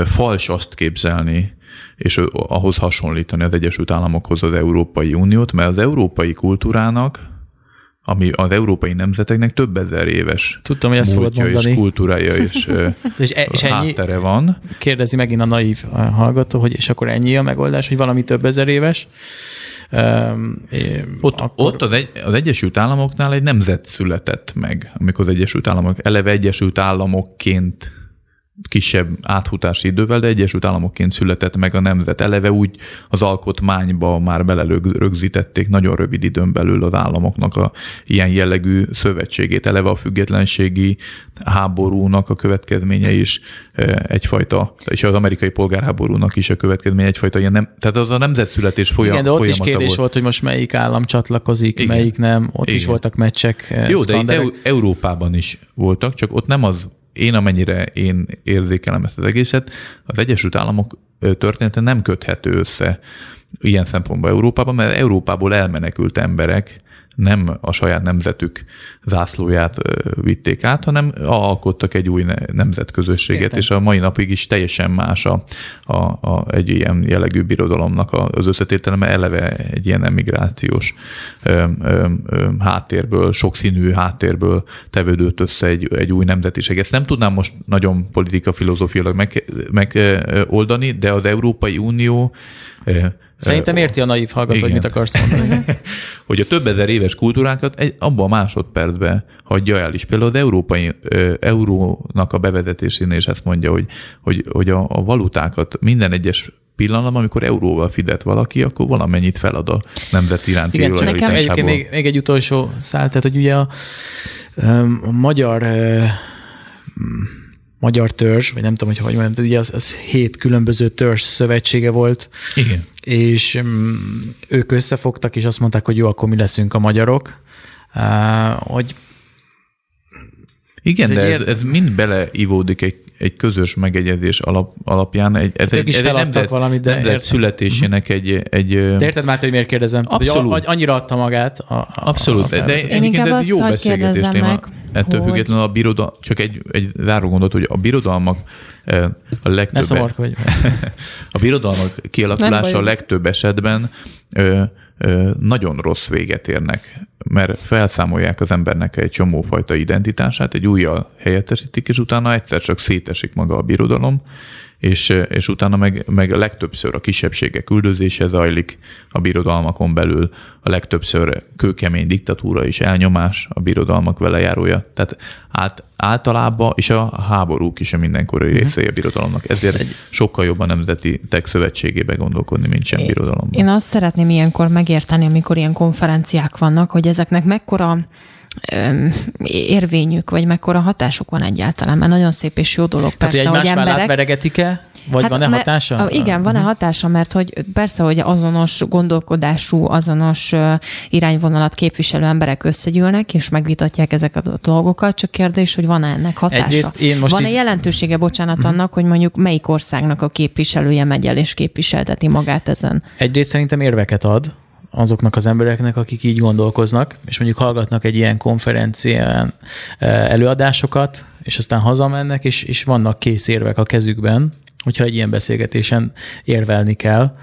fals azt képzelni, és ahhoz hasonlítani az Egyesült Államokhoz az Európai Uniót, mert az európai kultúrának ami az európai nemzeteknek több ezer éves Tudtam, hogy ezt fogod mondani. és kultúrája és, és, e, és ennyi, háttere van. Kérdezi megint a naív hallgató, hogy és akkor ennyi a megoldás, hogy valami több ezer éves. Um, ott akkor... ott az, egy, az Egyesült Államoknál egy nemzet született meg, amikor az Egyesült Államok eleve Egyesült Államokként kisebb áthutási idővel, de Egyesült Államokként született meg a nemzet. Eleve úgy az alkotmányba már belerögzítették nagyon rövid időn belül az államoknak a ilyen jellegű szövetségét. Eleve a függetlenségi háborúnak a következménye is egyfajta, és az amerikai polgárháborúnak is a következménye egyfajta ilyen nem, tehát az a nemzetszületés folyam, Igen, de ott is kérdés volt. volt, hogy most melyik állam csatlakozik, Igen. melyik nem, ott Igen. is voltak meccsek. Jó, de itt Európában is voltak, csak ott nem az én amennyire én érzékelem ezt az egészet, az Egyesült Államok története nem köthető össze ilyen szempontból Európában, mert Európából elmenekült emberek nem a saját nemzetük zászlóját vitték át, hanem alkottak egy új nemzetközösséget, Értem. és a mai napig is teljesen más a, a, a, egy ilyen jellegű birodalomnak az összetételeme, eleve egy ilyen emigrációs ö, ö, ö, háttérből, sokszínű háttérből tevődött össze egy, egy új nemzetiség. Ezt nem tudnám most nagyon politika filozófiailag megoldani, meg, de az Európai Unió Szerintem érti a naív hallgató, hogy mit akarsz mondani. hogy a több ezer éves kultúrákat egy, abban a másodpercben hagyja el is. Például az európai ö, eurónak a bevezetésénél is ezt mondja, hogy, hogy, hogy a, a valutákat minden egyes pillanatban, amikor euróval fizet valaki, akkor valamennyit felad a nemzet iránti Igen, csak nekem egyébként még, még egy utolsó szállt, tehát hogy ugye a, a magyar magyar törzs, vagy nem tudom, hogy hogy mondjam, ugye az, az hét különböző törzs szövetsége volt. Igen. És um, ők összefogtak, és azt mondták, hogy jó, akkor mi leszünk a magyarok. Hogy igen, ez de ez, ez mind beleivódik egy, egy közös megegyezés alap, alapján. Egy, ez egy, is ez egy nemzet, valamit, de nemzet születésének egy, egy... De érted már, hogy miért kérdezem? Abszolút. Hogy annyira adta magát. A, a, Abszolút. A de Én inkább azt, jó hogy kérdezzem téma. meg. Ettől hogy... függetlenül a birodalom, csak egy, egy záró gondot, hogy a birodalmak a legtöbb... Ne hogy a birodalmak kialakulása a legtöbb esetben ö, ö, nagyon rossz véget érnek, mert felszámolják az embernek egy csomófajta identitását, egy újjal helyettesítik, és utána egyszer csak szétesik maga a birodalom, és, és utána meg, meg a legtöbbször a kisebbségek üldözése zajlik a birodalmakon belül, a legtöbbször kőkemény diktatúra és elnyomás a birodalmak vele járója. Tehát át, általában, és a háborúk is a mindenkori uh-huh. részei a birodalomnak. Ezért egy sokkal jobban nemzeti tech szövetségébe gondolkodni, mint sem birodalomban. Én azt szeretném ilyenkor megérteni, amikor ilyen konferenciák vannak, hogy ezeknek mekkora érvényük, vagy mekkora hatásuk van egyáltalán, mert nagyon szép és jó dolog persze, Tehát, hogy emberek... veregetik-e? Vagy hát, van-e hatása? Mert, igen, van-e uh-huh. hatása, mert hogy persze, hogy azonos gondolkodású, azonos irányvonalat képviselő emberek összegyűlnek, és megvitatják ezeket a dolgokat, csak kérdés, hogy van-e ennek hatása? Egyrészt én most van-e így... jelentősége, bocsánat, uh-huh. annak, hogy mondjuk melyik országnak a képviselője megy el és képviselteti magát ezen? Egyrészt szerintem érveket ad, azoknak az embereknek, akik így gondolkoznak, és mondjuk hallgatnak egy ilyen konferencián előadásokat, és aztán hazamennek, és, és vannak kész érvek a kezükben, hogyha egy ilyen beszélgetésen érvelni kell,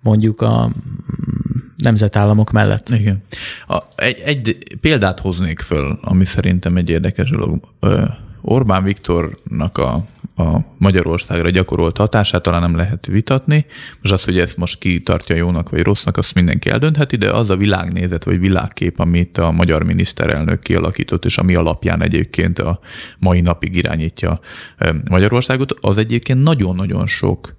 mondjuk a nemzetállamok mellett. Igen. A, egy, egy példát hoznék föl, ami szerintem egy érdekes dolog. Orbán Viktornak a a Magyarországra gyakorolt hatását talán nem lehet vitatni. Most az, hogy ezt most ki tartja jónak vagy rossznak, azt mindenki eldöntheti, de az a világnézet vagy világkép, amit a magyar miniszterelnök kialakított, és ami alapján egyébként a mai napig irányítja Magyarországot, az egyébként nagyon-nagyon sok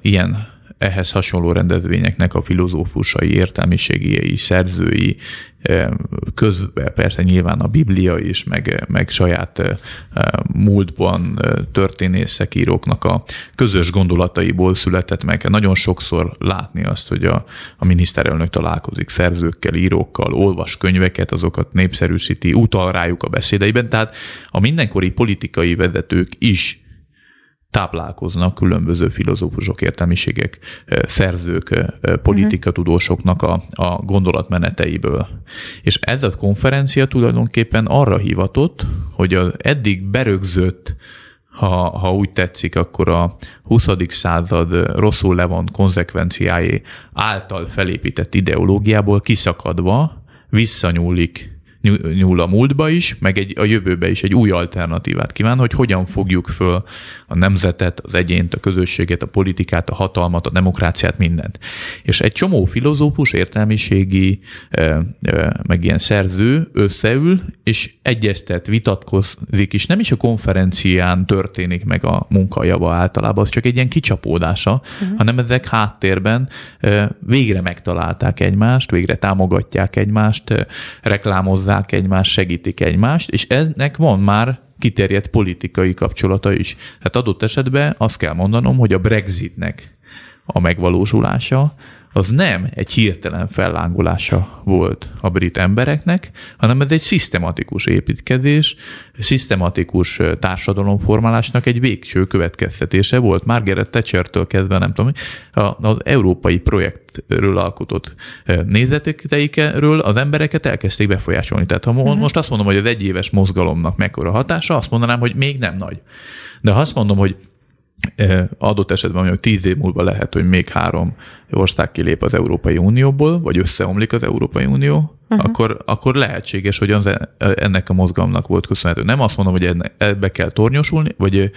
ilyen ehhez hasonló rendezvényeknek a filozófusai, értelmiségiei, szerzői, eh, közben persze nyilván a Biblia is, meg, meg saját eh, múltban eh, történészek, íróknak a közös gondolataiból született meg. Nagyon sokszor látni azt, hogy a, a miniszterelnök találkozik szerzőkkel, írókkal, olvas könyveket, azokat népszerűsíti, utal rájuk a beszédeiben, tehát a mindenkori politikai vezetők is táplálkoznak különböző filozófusok, értelmiségek, szerzők, politikatudósoknak a, a gondolatmeneteiből. És ez a konferencia tulajdonképpen arra hivatott, hogy az eddig berögzött ha, ha úgy tetszik, akkor a 20. század rosszul levont konzekvenciái által felépített ideológiából kiszakadva visszanyúlik nyúl a múltba is, meg egy, a jövőbe is egy új alternatívát kíván, hogy hogyan fogjuk föl a nemzetet, az egyént, a közösséget, a politikát, a hatalmat, a demokráciát, mindent. És egy csomó filozófus, értelmiségi, meg ilyen szerző összeül, és egyeztet, vitatkozik, és nem is a konferencián történik meg a munkajava általában, az csak egy ilyen kicsapódása, uh-huh. hanem ezek háttérben végre megtalálták egymást, végre támogatják egymást, reklámozzák hozzák egymást, segítik egymást, és eznek van már kiterjedt politikai kapcsolata is. Hát adott esetben azt kell mondanom, hogy a Brexitnek a megvalósulása az nem egy hirtelen fellángolása volt a brit embereknek, hanem ez egy szisztematikus építkezés, szisztematikus társadalomformálásnak egy végső következtetése volt. Margaret Thatcher-től kezdve, nem tudom, az európai projektről alkotott nézeteikről az embereket elkezdték befolyásolni. Tehát ha uh-huh. most azt mondom, hogy az egyéves mozgalomnak mekkora hatása, azt mondanám, hogy még nem nagy. De ha azt mondom, hogy adott esetben mondjuk tíz év múlva lehet, hogy még három ország kilép az Európai Unióból, vagy összeomlik az Európai Unió, uh-huh. akkor, akkor lehetséges, hogy az, ennek a mozgalomnak volt köszönhető. Nem azt mondom, hogy enne, ebbe kell tornyosulni, vagy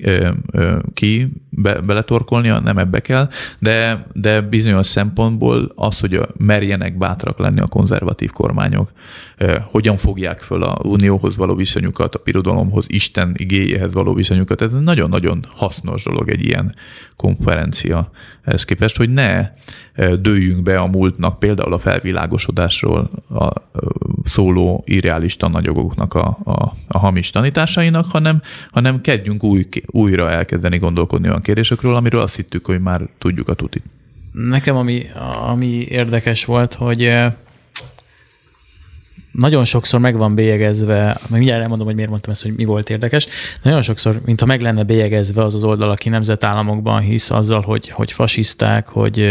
ö, ö, ki be, beletorkolnia, nem ebbe kell, de, de bizonyos szempontból az, hogy merjenek bátrak lenni a konzervatív kormányok, ö, hogyan fogják föl a unióhoz való viszonyukat, a birodalomhoz, Isten igéjéhez való viszonyukat, ez nagyon-nagyon hasznos dolog egy ilyen konferencia ehhez képest, hogy ne dőljünk be a múltnak, például a felvilágosodásról a szóló irrealista nagyogoknak a, a, a hamis tanításainak, hanem, hanem kezdjünk új, újra elkezdeni gondolkodni olyan kérdésekről, amiről azt hittük, hogy már tudjuk a tutit. Nekem ami, ami érdekes volt, hogy nagyon sokszor meg van bélyegezve, meg mindjárt elmondom, hogy miért mondtam ezt, hogy mi volt érdekes, nagyon sokszor, mintha meg lenne bélyegezve az az oldal, aki nemzetállamokban hisz azzal, hogy, hogy fasiszták, hogy,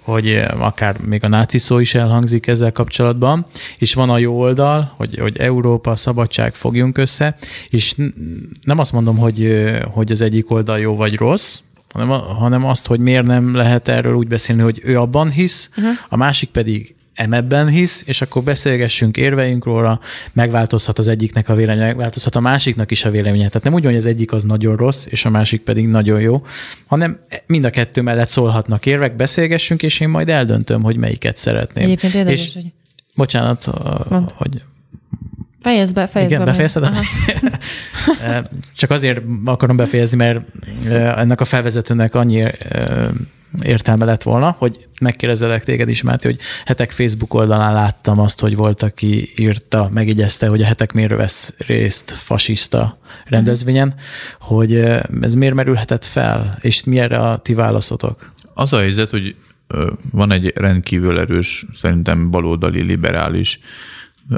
hogy akár még a náci szó is elhangzik ezzel kapcsolatban, és van a jó oldal, hogy, hogy Európa, szabadság, fogjunk össze, és nem azt mondom, hogy, hogy az egyik oldal jó vagy rossz, hanem, hanem azt, hogy miért nem lehet erről úgy beszélni, hogy ő abban hisz, uh-huh. a másik pedig emebben hisz, és akkor beszélgessünk, érveljünk róla, megváltozhat az egyiknek a véleménye, megváltozhat a másiknak is a véleménye. Tehát nem úgy, hogy az egyik az nagyon rossz, és a másik pedig nagyon jó, hanem mind a kettő mellett szólhatnak érvek, beszélgessünk, és én majd eldöntöm, hogy melyiket szeretném. Egyébként érdekes, és, hogy... Bocsánat, Mond. hogy Fejezd be, fejezd Igen, be. befejezted? Csak azért akarom befejezni, mert ennek a felvezetőnek annyi értelme lett volna, hogy megkérdezelek téged is, Máté, hogy hetek Facebook oldalán láttam azt, hogy volt, aki írta, megigyezte, hogy a hetek miért vesz részt fasiszta rendezvényen, hogy ez miért merülhetett fel, és mi erre a ti válaszotok? Az a helyzet, hogy van egy rendkívül erős, szerintem baloldali, liberális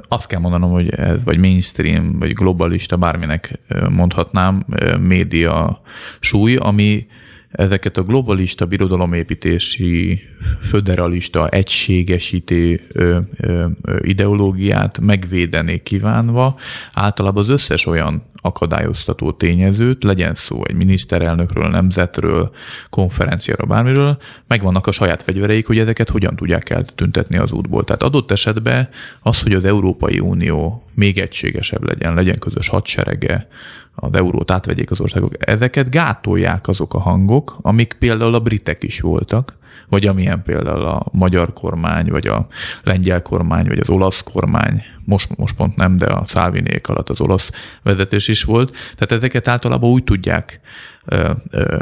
azt kell mondanom, hogy ez vagy mainstream, vagy globalista, bárminek mondhatnám, média súly, ami ezeket a globalista birodalomépítési, föderalista, egységesítő ideológiát megvédeni kívánva, általában az összes olyan akadályoztató tényezőt, legyen szó egy miniszterelnökről, nemzetről, konferenciára, bármiről, megvannak a saját fegyvereik, hogy ezeket hogyan tudják eltüntetni az útból. Tehát adott esetben az, hogy az Európai Unió még egységesebb legyen, legyen közös hadserege, az eurót átvegyék az országok, ezeket gátolják azok a hangok, amik például a britek is voltak, vagy amilyen például a magyar kormány, vagy a lengyel kormány, vagy az olasz kormány, most, most pont nem, de a Szálvinék alatt az olasz vezetés is volt. Tehát ezeket általában úgy tudják ö, ö,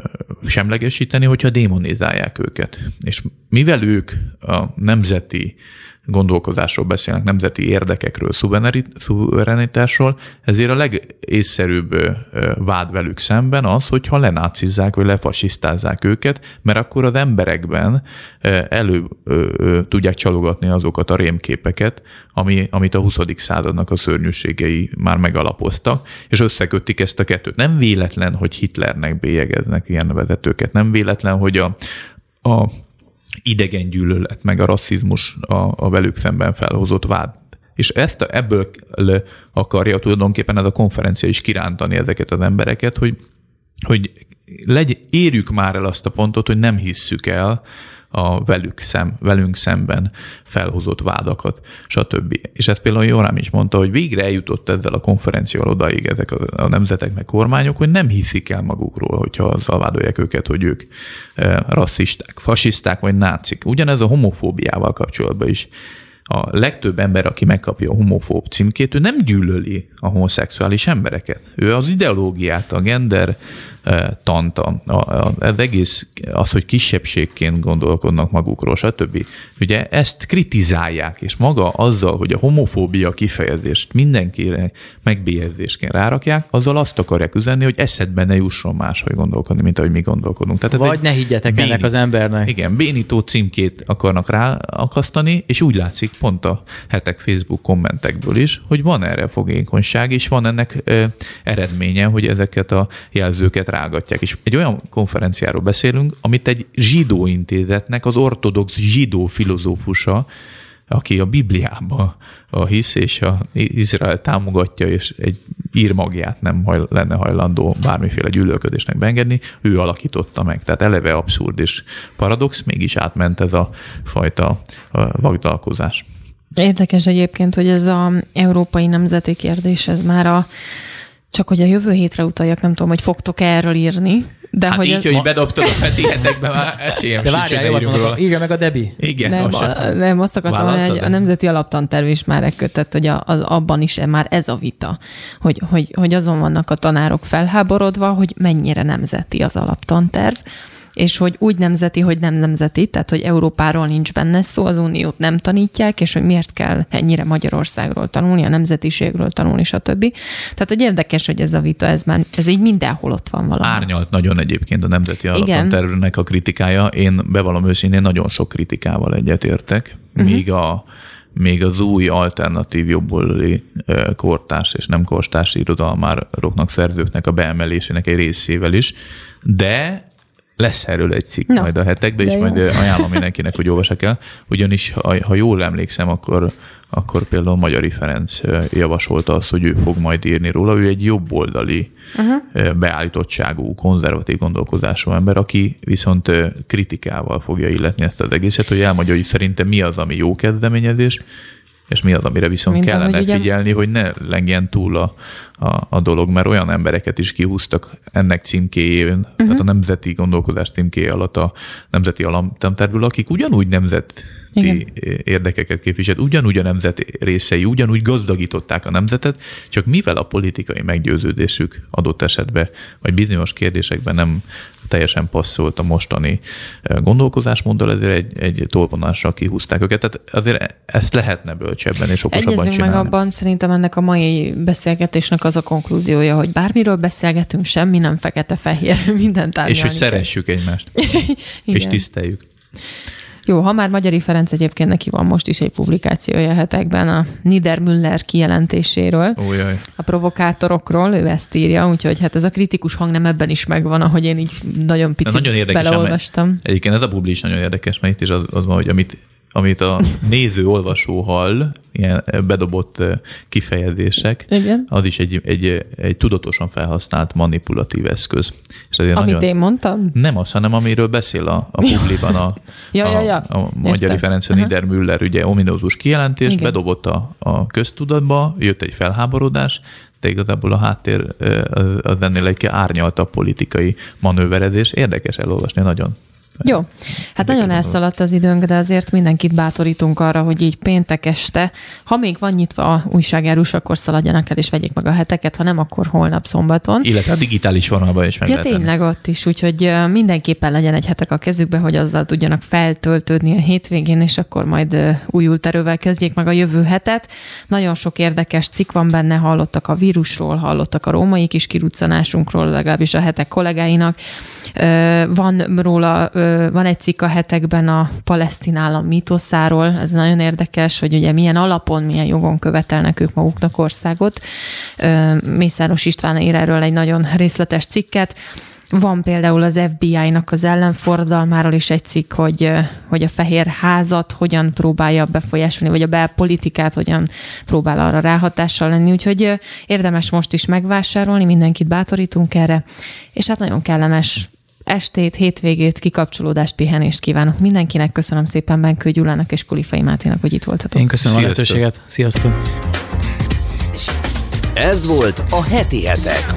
semlegesíteni, hogyha démonizálják őket. És mivel ők a nemzeti gondolkozásról beszélnek, nemzeti érdekekről, szuverenitásról, ezért a legészszerűbb vád velük szemben az, hogyha lenácizzák, vagy lefasisztázzák őket, mert akkor az emberekben elő tudják csalogatni azokat a rémképeket, ami, amit a 20. századnak a szörnyűségei már megalapoztak, és összekötik ezt a kettőt. Nem véletlen, hogy Hitlernek bélyegeznek ilyen vezetőket, nem véletlen, hogy a, a idegen gyűlölet, meg a rasszizmus a, a velük szemben felhozott vád. És ezt ebből akarja tulajdonképpen ez a konferencia is kirántani ezeket az embereket, hogy, hogy legy, érjük már el azt a pontot, hogy nem hisszük el, a velük szem, velünk szemben felhozott vádakat, stb. És ezt például Jorám is mondta, hogy végre eljutott ezzel a konferenciával odaig ezek a, a nemzetek meg kormányok, hogy nem hiszik el magukról, hogyha azzal vádolják őket, hogy ők e, rasszisták, fasiszták vagy nácik. Ugyanez a homofóbiával kapcsolatban is a legtöbb ember, aki megkapja a homofób címkét, ő nem gyűlöli a homoszexuális embereket. Ő az ideológiát, a gender tanta, az egész, az, hogy kisebbségként gondolkodnak magukról, stb. Ugye ezt kritizálják, és maga azzal, hogy a homofóbia kifejezést mindenkire megbélyezésként rárakják, azzal azt akarják üzenni, hogy eszedbe ne jusson máshogy gondolkodni, mint ahogy mi gondolkodunk. Tehát Vagy ne higgyetek béni, ennek az embernek. Igen, bénító címkét akarnak ráakasztani, és úgy látszik pont a hetek Facebook kommentekből is, hogy van erre fogékonyság, és van ennek ö, eredménye, hogy ezeket a jelzőket rágatják. És egy olyan konferenciáról beszélünk, amit egy zsidó intézetnek az ortodox zsidó filozófusa, aki a Bibliában a hisz és a Izrael támogatja, és egy írmagját nem haj, lenne hajlandó bármiféle gyűlölködésnek beengedni, ő alakította meg. Tehát eleve abszurd és paradox, mégis átment ez a fajta vagdalkozás. Érdekes egyébként, hogy ez a európai nemzeti kérdés, ez már a csak hogy a jövő hétre utaljak, nem tudom, hogy fogtok erről írni, de hát hogy így, az... hogy bedobtad a heti hetekben, már esélyem De várjál, jó, írja meg a Debi. Igen. Nem, a, nem azt akartam, hogy a Nemzeti Alaptanterv is már megkötött, hogy a, a, abban is már ez a vita, hogy, hogy, hogy azon vannak a tanárok felháborodva, hogy mennyire nemzeti az alaptanterv, és hogy úgy nemzeti, hogy nem nemzeti, tehát hogy Európáról nincs benne szó, az uniót nem tanítják, és hogy miért kell ennyire Magyarországról tanulni, a nemzetiségről tanulni, stb. Tehát, hogy érdekes, hogy ez a vita, ez már ez így mindenhol ott van valami. Árnyalt nagyon egyébként a nemzeti alaptantervnek a kritikája. Én bevallom őszintén nagyon sok kritikával egyetértek, uh-huh. míg a még az új alternatív jobboldali kortárs és nem kortárs irodalmároknak, szerzőknek a beemelésének egy részével is, de lesz erről egy cikk Na, majd a hetekben, és jó. majd ajánlom mindenkinek, hogy olvassak el. Ugyanis, ha, ha jól emlékszem, akkor, akkor például Magyari Ferenc javasolta azt, hogy ő fog majd írni róla. Ő egy jobboldali uh-huh. beállítottságú, konzervatív gondolkozású ember, aki viszont kritikával fogja illetni ezt az egészet, hogy elmondja, hogy szerintem mi az, ami jó kezdeményezés, és mi az, amire viszont Mint kellene ahogy figyelni, ugye... hogy ne lengjen túl a, a, a dolog, mert olyan embereket is kihúztak ennek címkéjén, uh-huh. tehát a nemzeti gondolkodás címkéje alatt a nemzeti alamtervből, akik ugyanúgy nemzet Igen. érdekeket képviselt, ugyanúgy a nemzet részei, ugyanúgy gazdagították a nemzetet, csak mivel a politikai meggyőződésük adott esetben, vagy bizonyos kérdésekben nem teljesen passzolt a mostani gondolkozásmóddal, ezért egy, egy tolvonással kihúzták őket. Tehát azért ezt lehetne bölcsebben és okosabban Egyezünk csinálni. meg abban, szerintem ennek a mai beszélgetésnek az a konklúziója, hogy bármiről beszélgetünk, semmi nem fekete-fehér, minden És hogy szeressük egymást. és tiszteljük. Jó, ha már Magyari Ferenc egyébként neki van most is egy publikációja hetekben a Niedermüller kijelentéséről, Ójaj. a provokátorokról, ő ezt írja, úgyhogy hát ez a kritikus hang nem ebben is megvan, ahogy én így nagyon picit nagyon érdekes, beleolvastam. Egyébként ez a publi is nagyon érdekes, mert itt is az, az van, hogy amit amit a néző, olvasó hall, ilyen bedobott kifejezések, Igen. az is egy, egy, egy tudatosan felhasznált manipulatív eszköz. És Amit nagyon, én mondtam? Nem az, hanem amiről beszél a, a publiban a, ja, a, ja, ja. a Magyari Ferenc Niedermüller, ugye ominózus kijelentést, Igen. bedobott a, a köztudatba, jött egy felháborodás, de igazából a háttér az ennél egy árnyaltabb politikai manőveredés. Érdekes elolvasni, nagyon. Jó, hát nagyon elszaladt az időnk, de azért mindenkit bátorítunk arra, hogy így péntek este, ha még van nyitva a újságárus, akkor szaladjanak el és vegyék meg a heteket, ha nem, akkor holnap szombaton. Illetve a digitális vonalban is meg Ja, tényleg ott is, úgyhogy mindenképpen legyen egy hetek a kezükbe, hogy azzal tudjanak feltöltődni a hétvégén, és akkor majd újult erővel kezdjék meg a jövő hetet. Nagyon sok érdekes cikk van benne, hallottak a vírusról, hallottak a római kis kiruccanásunkról, legalábbis a hetek kollégáinak. Van róla van egy cikk a hetekben a palesztin állam mítoszáról, ez nagyon érdekes, hogy ugye milyen alapon, milyen jogon követelnek ők maguknak országot. Mészáros István ír erről egy nagyon részletes cikket. Van például az FBI-nak az ellenfordalmáról is egy cikk, hogy, hogy a fehér házat hogyan próbálja befolyásolni, vagy a belpolitikát hogyan próbál arra ráhatással lenni. Úgyhogy érdemes most is megvásárolni, mindenkit bátorítunk erre, és hát nagyon kellemes estét, hétvégét, kikapcsolódást, pihenést kívánok mindenkinek. Köszönöm szépen Benkő Gyulának és Kulifai Máténak, hogy itt voltatok. Én köszönöm Sziasztok. a lehetőséget. Sziasztok! Ez volt a Heti Hetek.